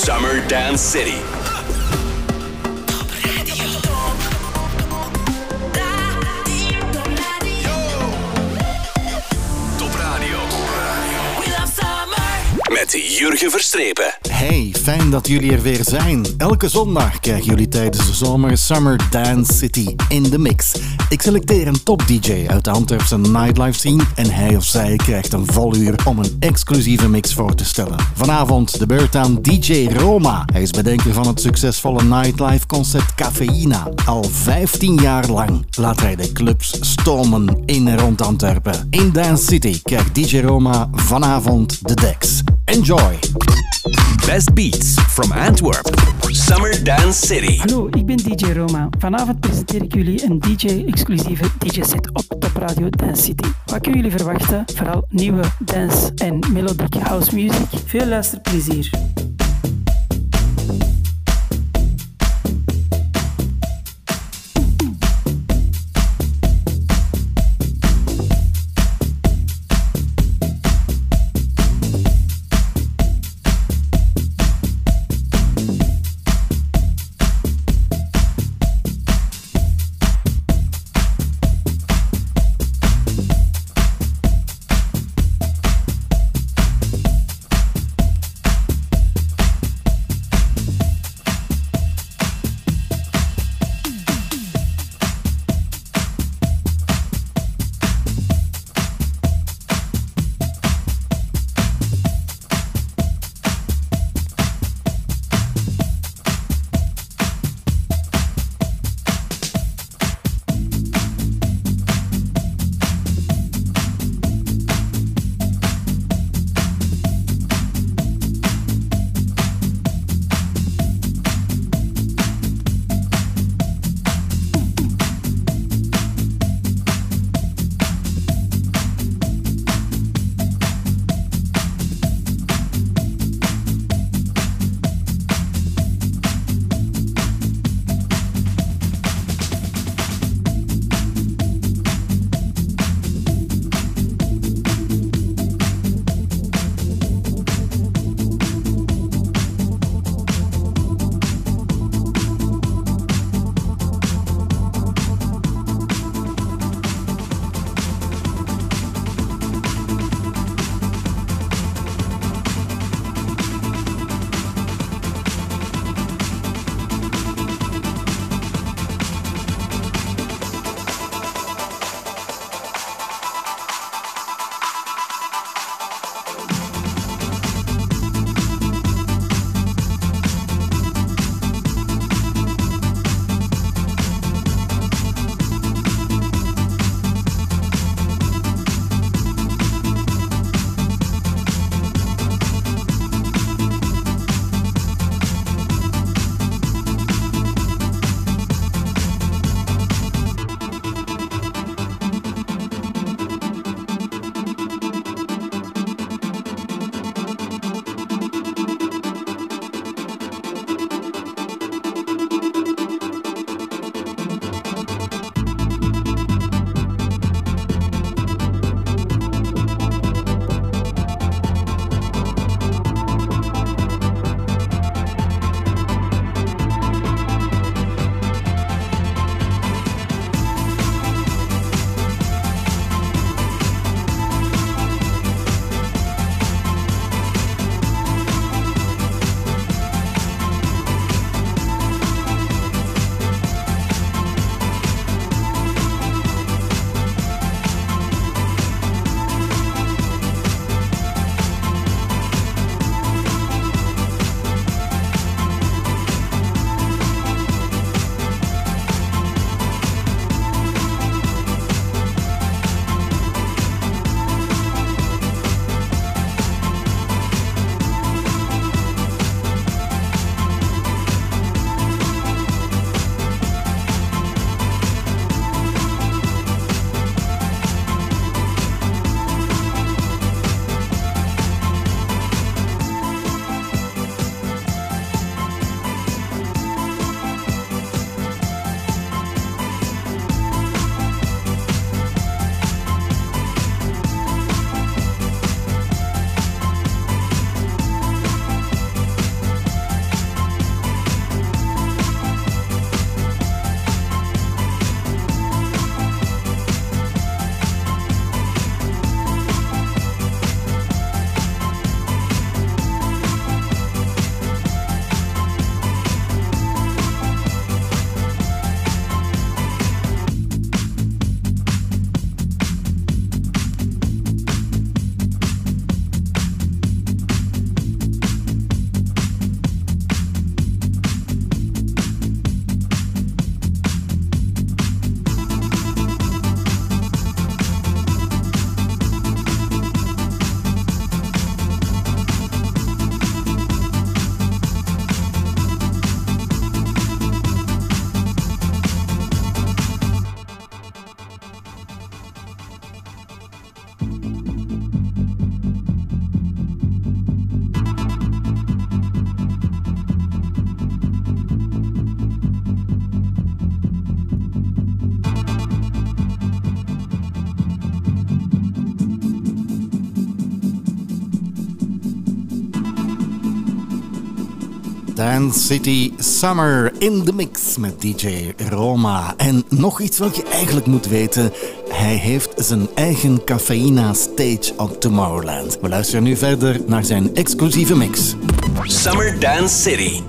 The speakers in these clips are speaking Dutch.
Summer Dance City. Jurgen Verstrepen. Hey, fijn dat jullie er weer zijn. Elke zondag krijgen jullie tijdens de zomer Summer Dance City in de mix. Ik selecteer een top-DJ uit de Antwerpse nightlife scene en hij of zij krijgt een vol uur om een exclusieve mix voor te stellen. Vanavond de beurt aan DJ Roma. Hij is bedenker van het succesvolle nightlife concept Cafeïna. Al 15 jaar lang laat hij de clubs stomen in en rond Antwerpen. In Dance City krijgt DJ Roma vanavond de decks. Enjoy! Best beats from Antwerp. Summer Dance City. Hallo, ik ben DJ Roma. Vanavond presenteer ik jullie een DJ-exclusieve DJ-set op Top Radio Dance City. Wat kunnen jullie verwachten? Vooral nieuwe dance- en melodic house music. Veel luisterplezier. Dance City Summer in the mix met DJ Roma. En nog iets wat je eigenlijk moet weten. Hij heeft zijn eigen cafeïna stage op Tomorrowland. We luisteren nu verder naar zijn exclusieve mix. Summer Dance City.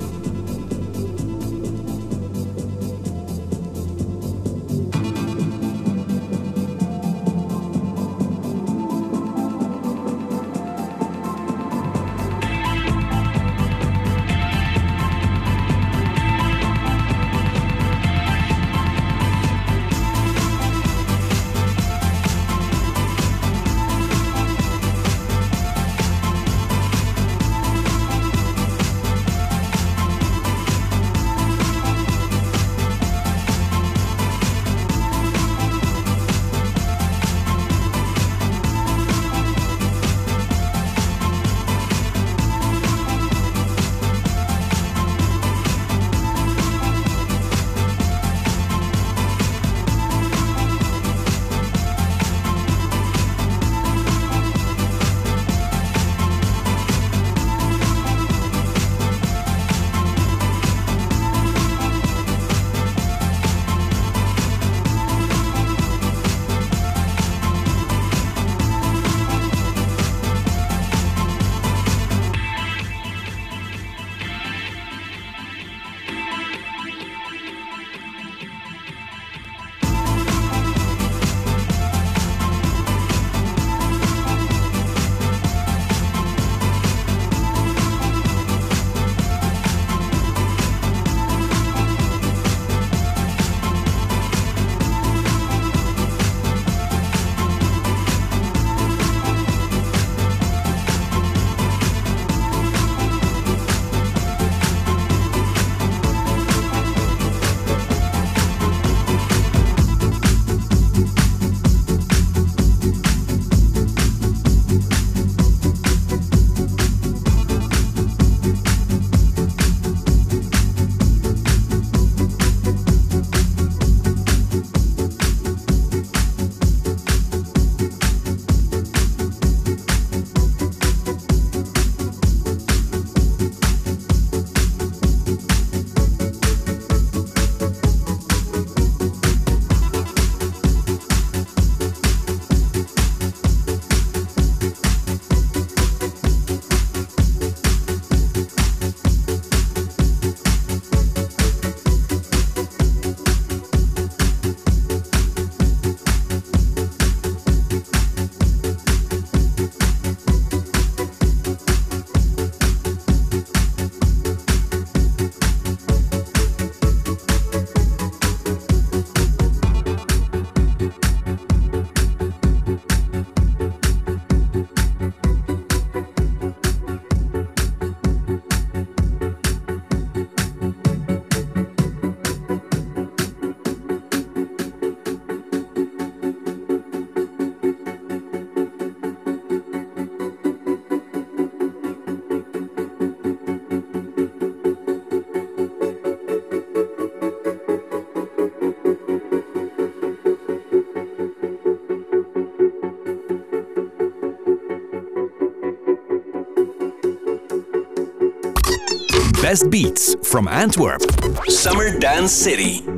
Best beats from Antwerp. Summer Dance City.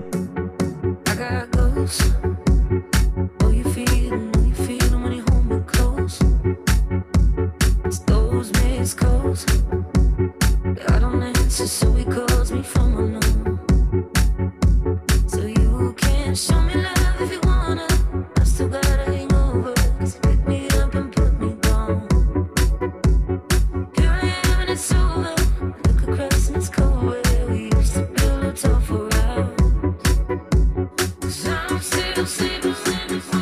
Thank you.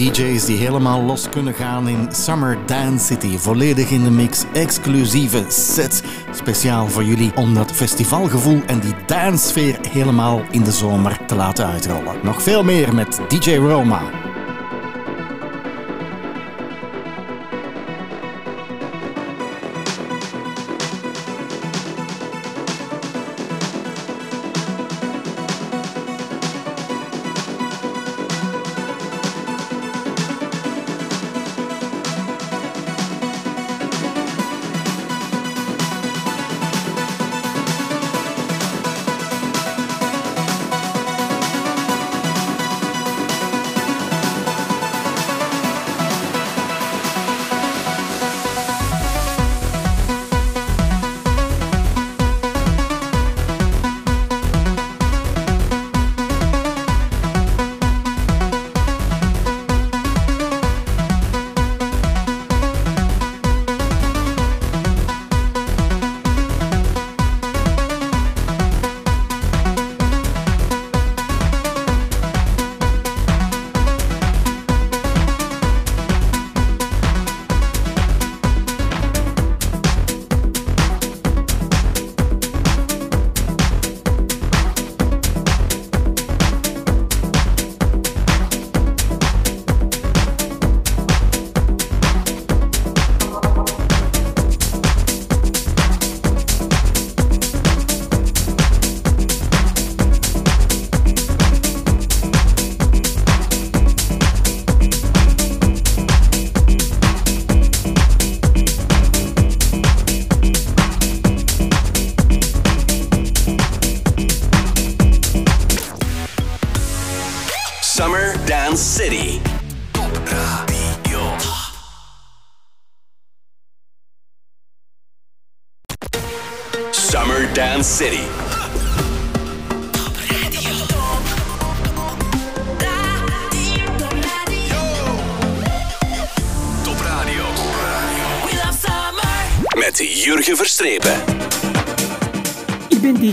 DJ's die helemaal los kunnen gaan in Summer Dance City. Volledig in de mix, exclusieve sets. Speciaal voor jullie om dat festivalgevoel en die dansfeer helemaal in de zomer te laten uitrollen. Nog veel meer met DJ Roma.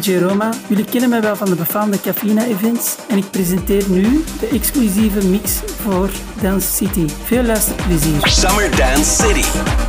DJ Roma. Jullie kennen mij wel van de befaamde Cafina-events en ik presenteer nu de exclusieve mix voor Dance City. Veel luisterplezier. Summer Dance City.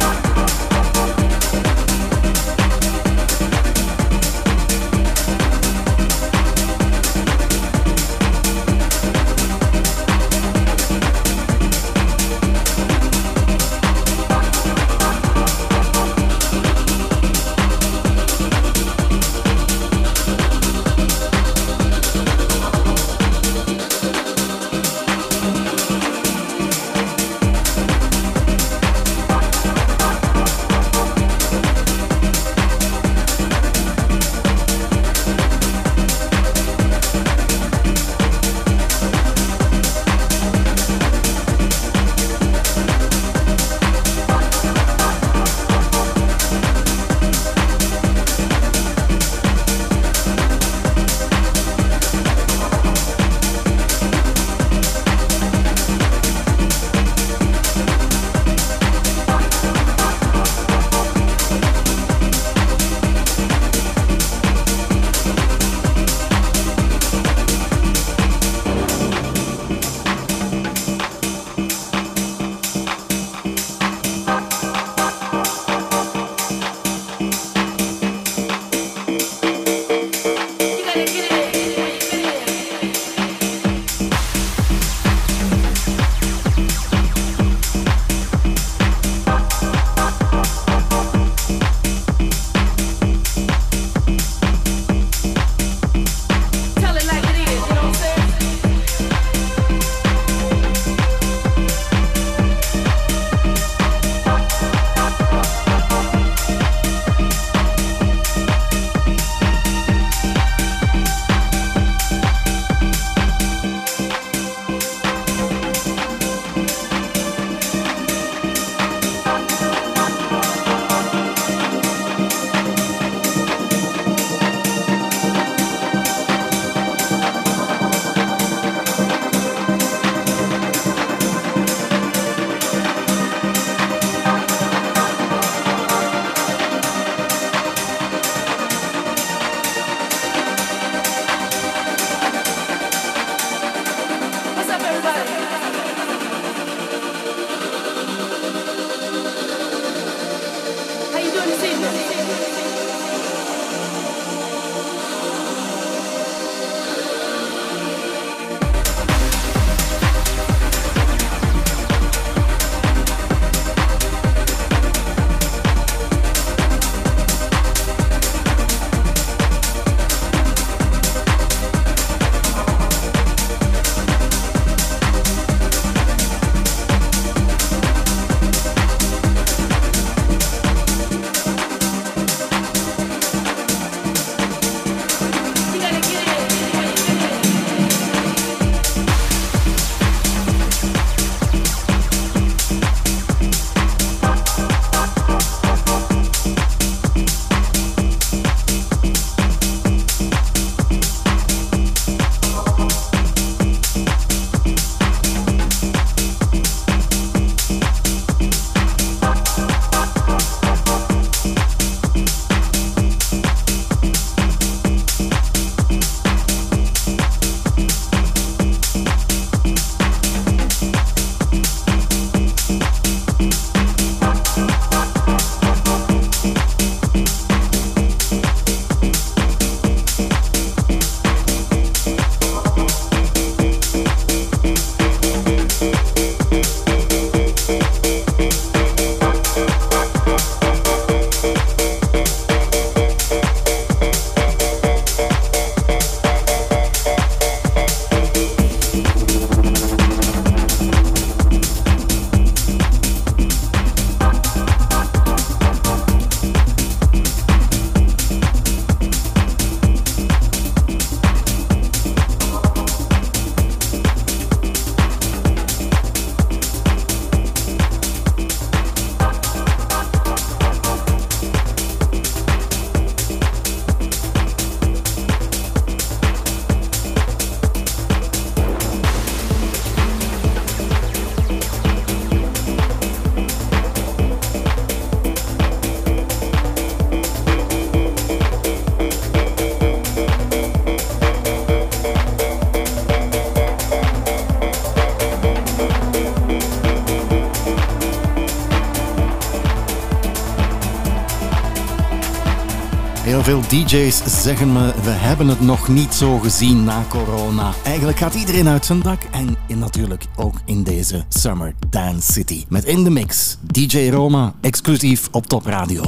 DJ's zeggen me, we hebben het nog niet zo gezien na corona. Eigenlijk gaat iedereen uit zijn dak en natuurlijk ook in deze Summer Dance City. Met in de mix DJ Roma, exclusief op Top Radio.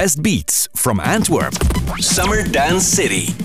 Best beats from Antwerp. Summer Dance City.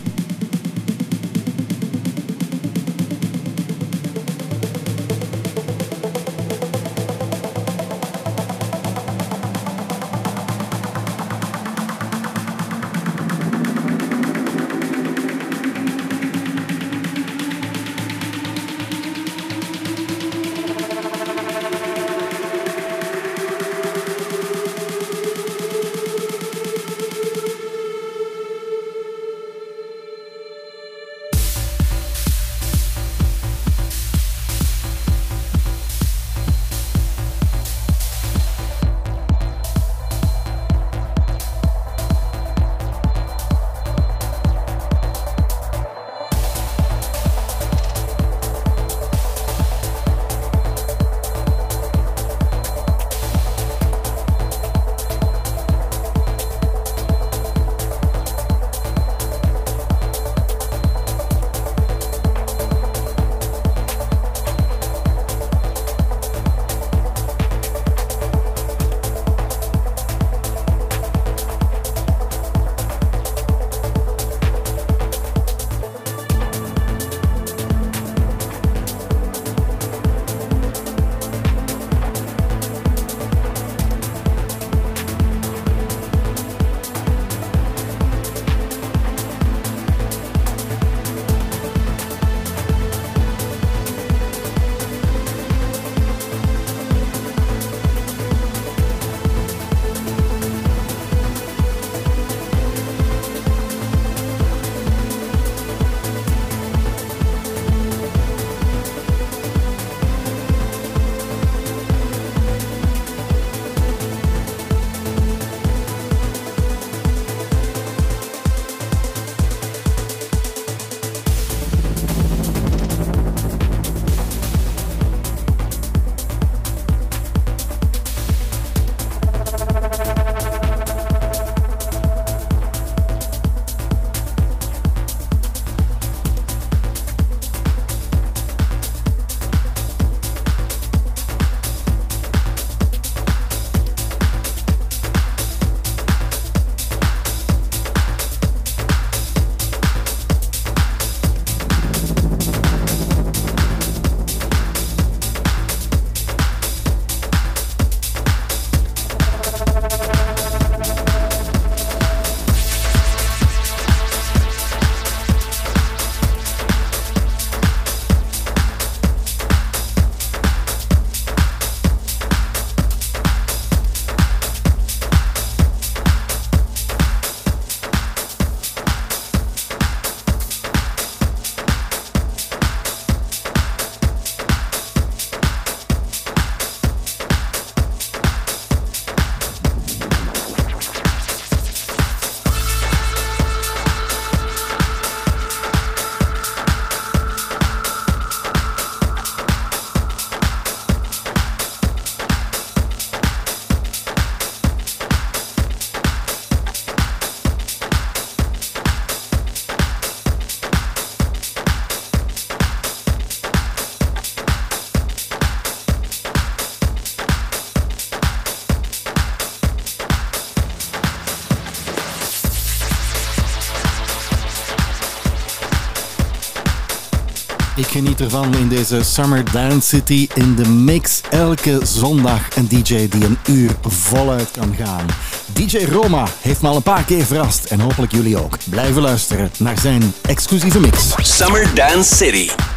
Geniet ervan in deze Summer Dance City in de mix. Elke zondag een DJ die een uur voluit kan gaan. DJ Roma heeft me al een paar keer verrast en hopelijk jullie ook. Blijven luisteren naar zijn exclusieve mix. Summer Dance City.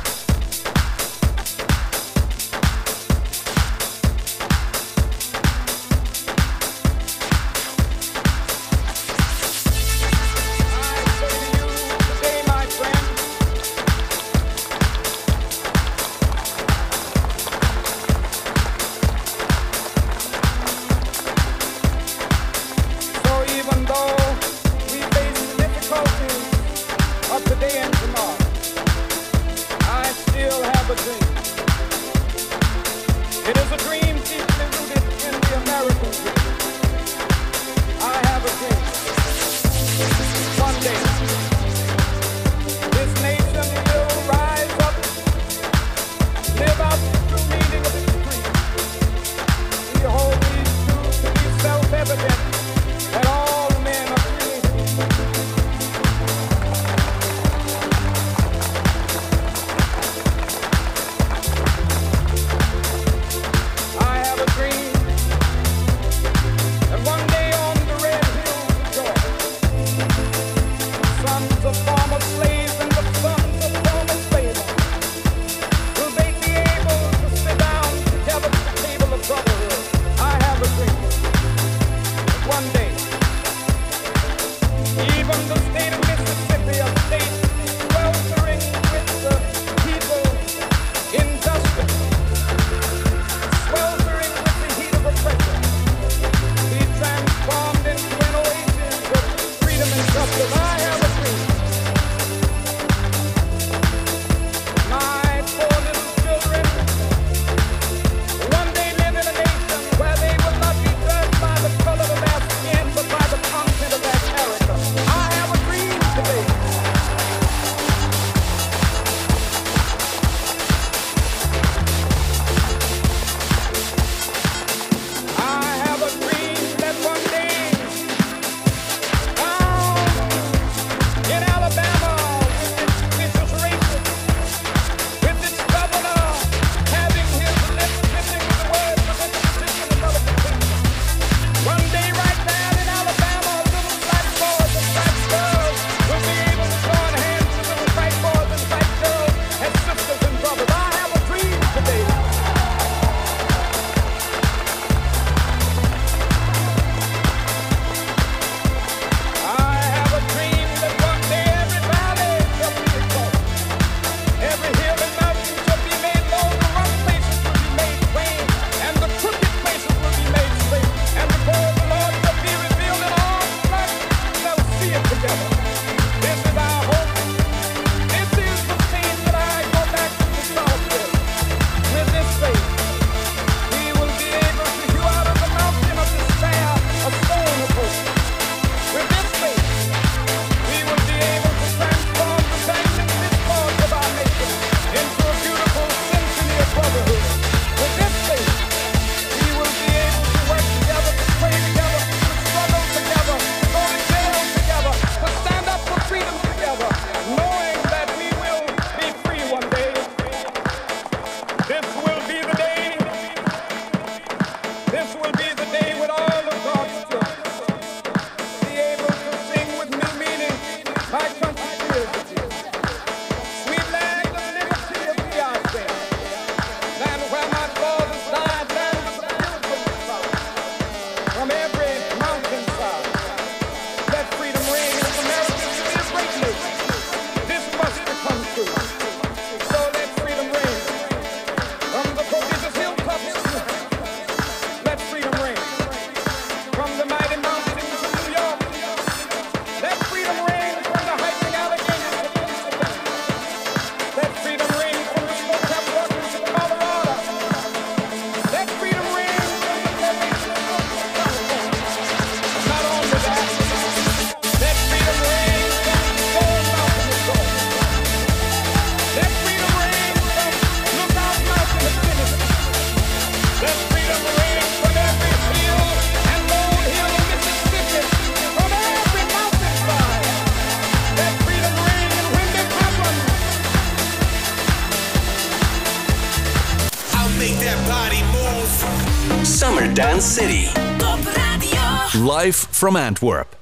City. Top Radio. Live from Antwerp.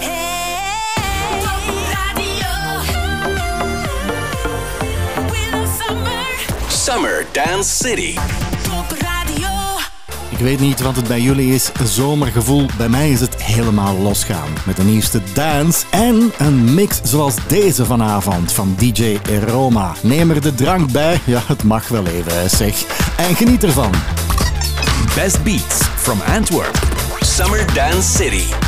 Hey. Top Radio. We love summer. Summer Dance City. Ik weet niet wat het bij jullie is, zomergevoel. Bij mij is het helemaal losgaan. Met de nieuwste dance en een mix zoals deze vanavond van DJ Roma. Neem er de drank bij, ja het mag wel even zeg. En geniet ervan. Best beats from Antwerp. Summer Dance City.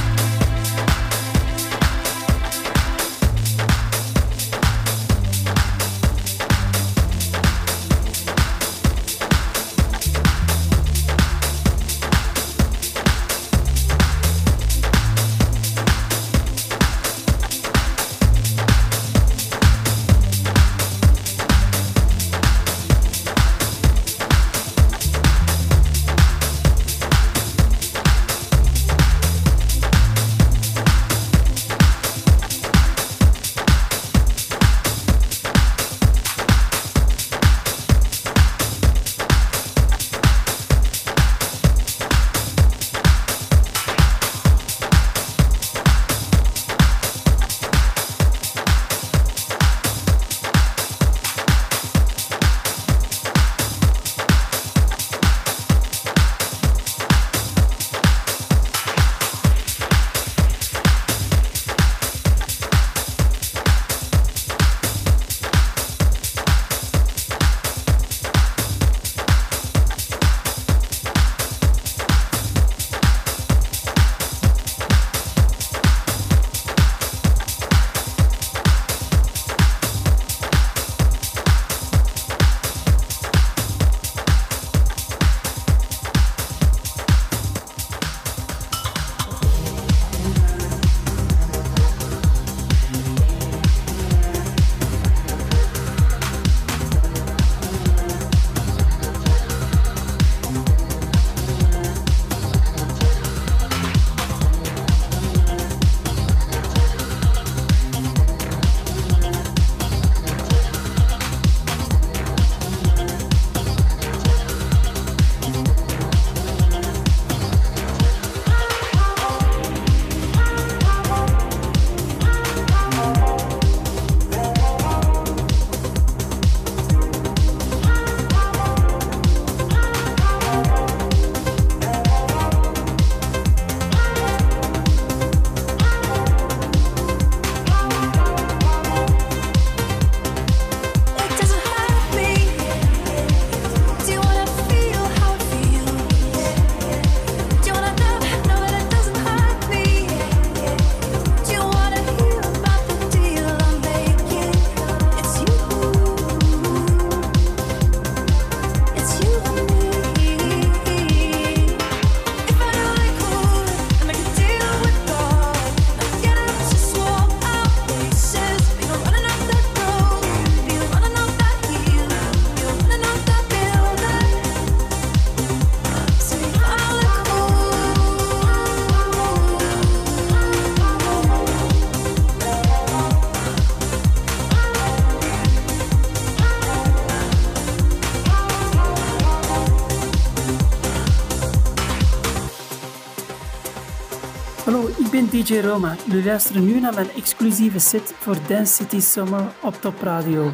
DJ Roma. Jullie luisteren nu naar mijn exclusieve set voor Dance City Summer op Top Radio.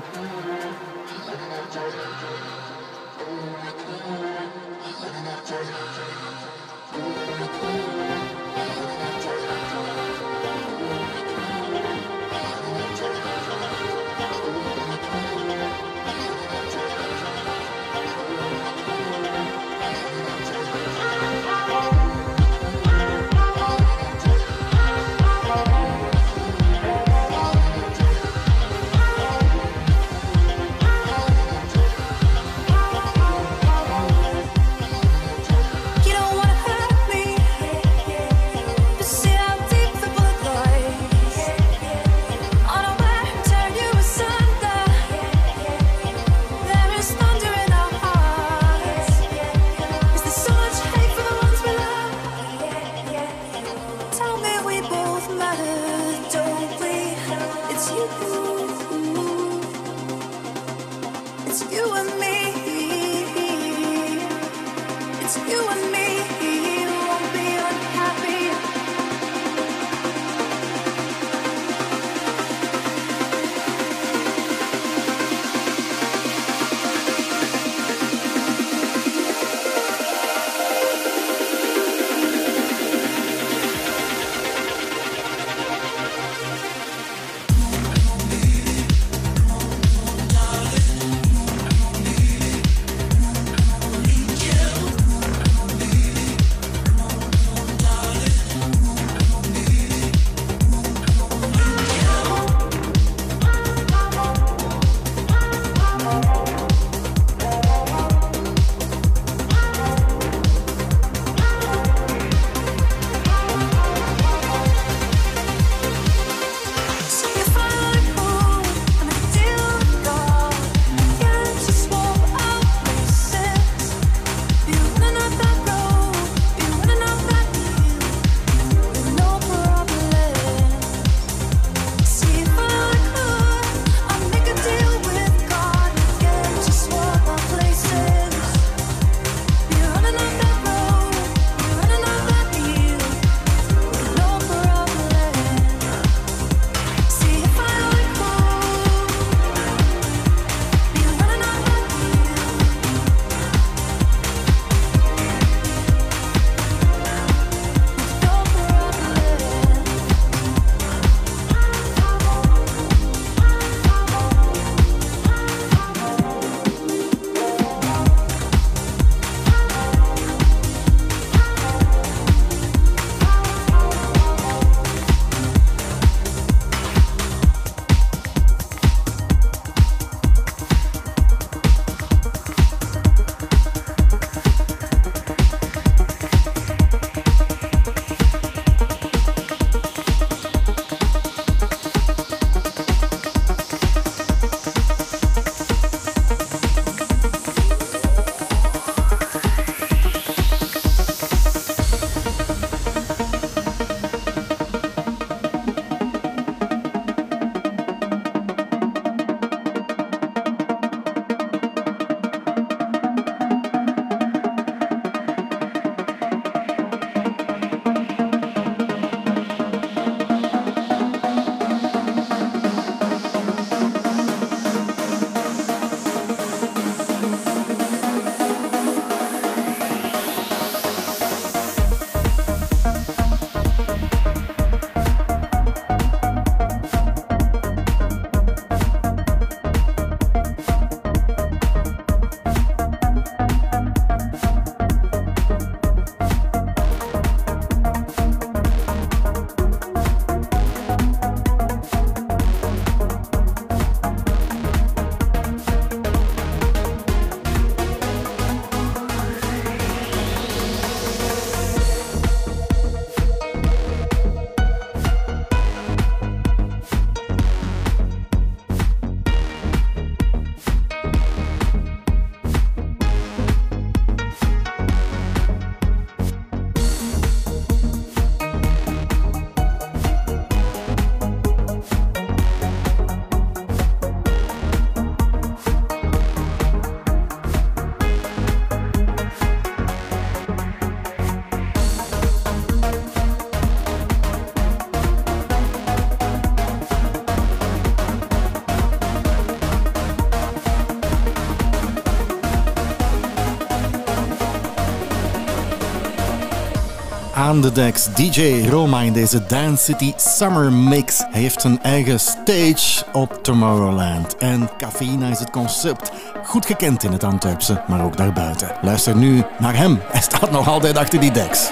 Aan de decks. DJ Roma in deze Dance City Summer Mix. Heeft zijn eigen stage op Tomorrowland. En Cafeïna is het concept. Goed gekend in het Antwerpse, maar ook daarbuiten. Luister nu naar hem. Hij staat nog altijd achter die decks.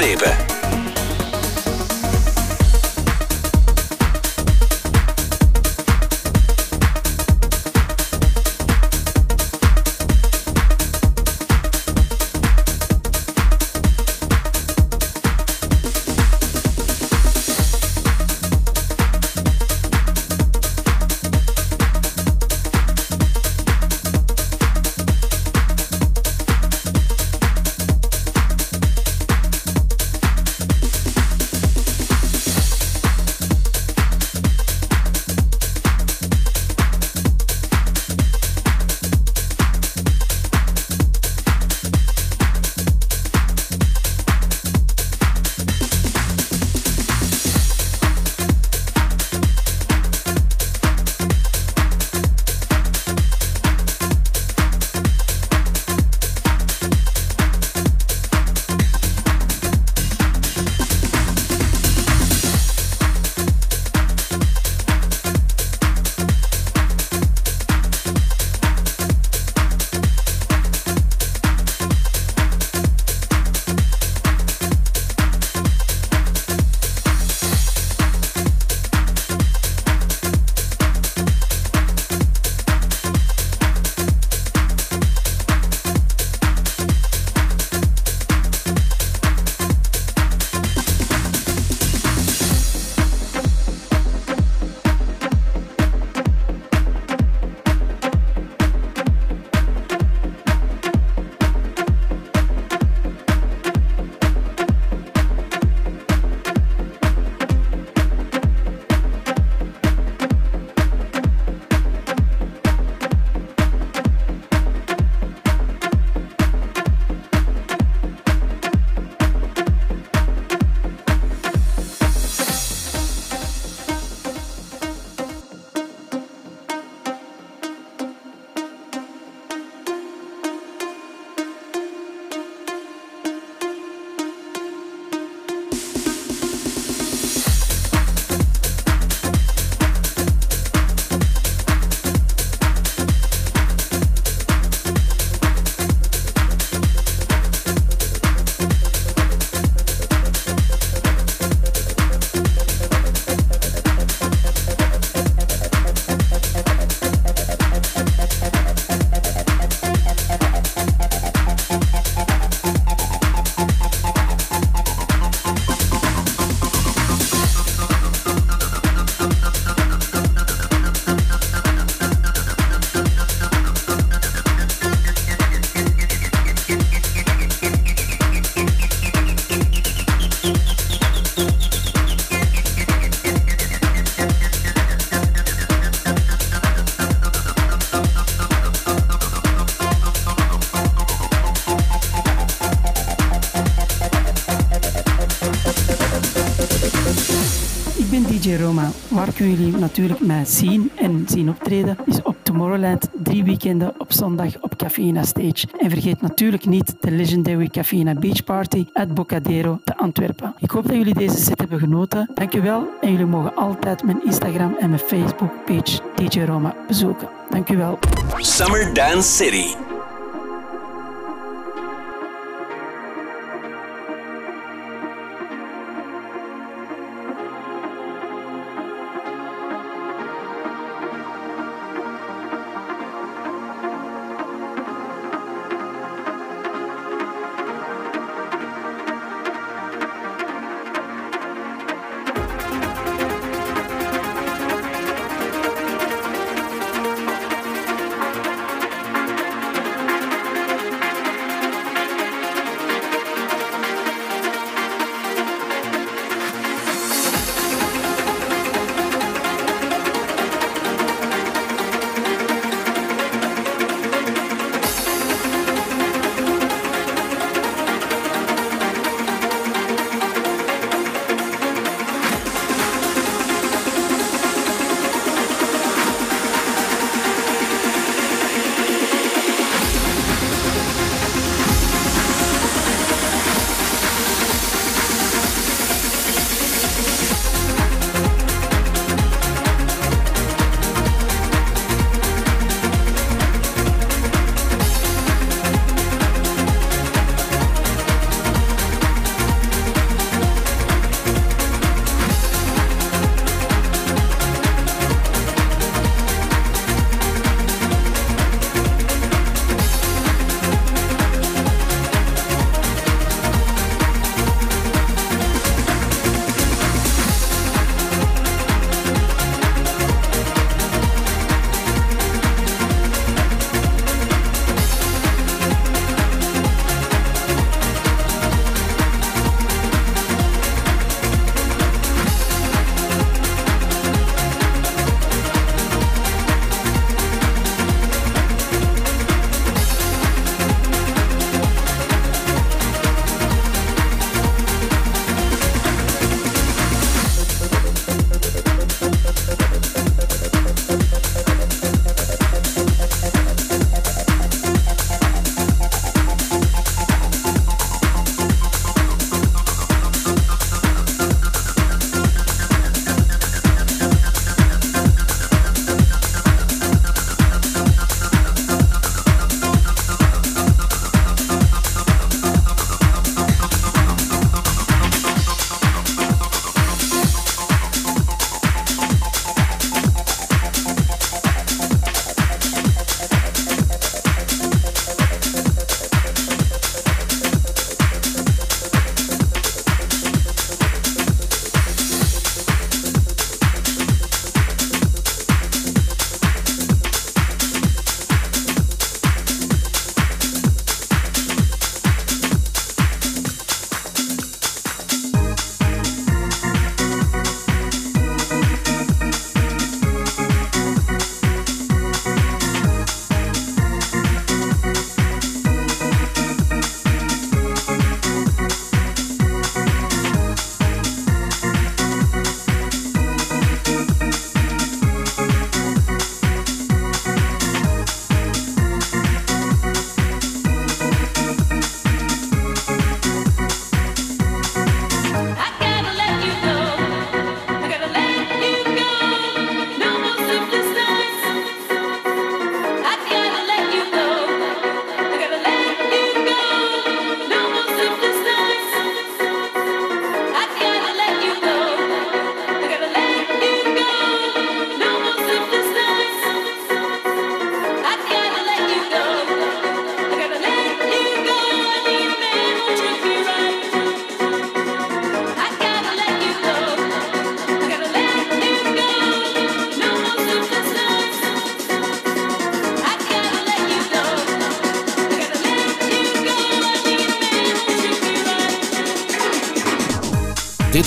Jurgen Verstrepen. kun jullie natuurlijk mij zien en zien optreden, is op Tomorrowland drie weekenden op zondag op Cafeïna Stage. En vergeet natuurlijk niet de legendary Cafeïna Beach Party uit Bocadero te Antwerpen. Ik hoop dat jullie deze set hebben genoten. Dankjewel en jullie mogen altijd mijn Instagram en mijn Facebook page DJ Roma bezoeken. Dankjewel. Summer Dance City.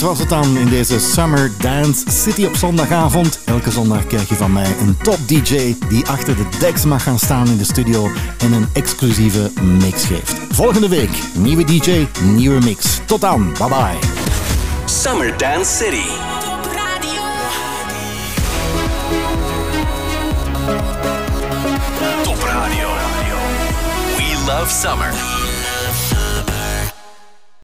was het dan in deze Summer Dance City op zondagavond. Elke zondag krijg je van mij een top DJ die achter de deks mag gaan staan in de studio en een exclusieve mix geeft. Volgende week nieuwe DJ, nieuwe mix. Tot dan, bye bye. Summer Dance City. Top Radio. We love summer.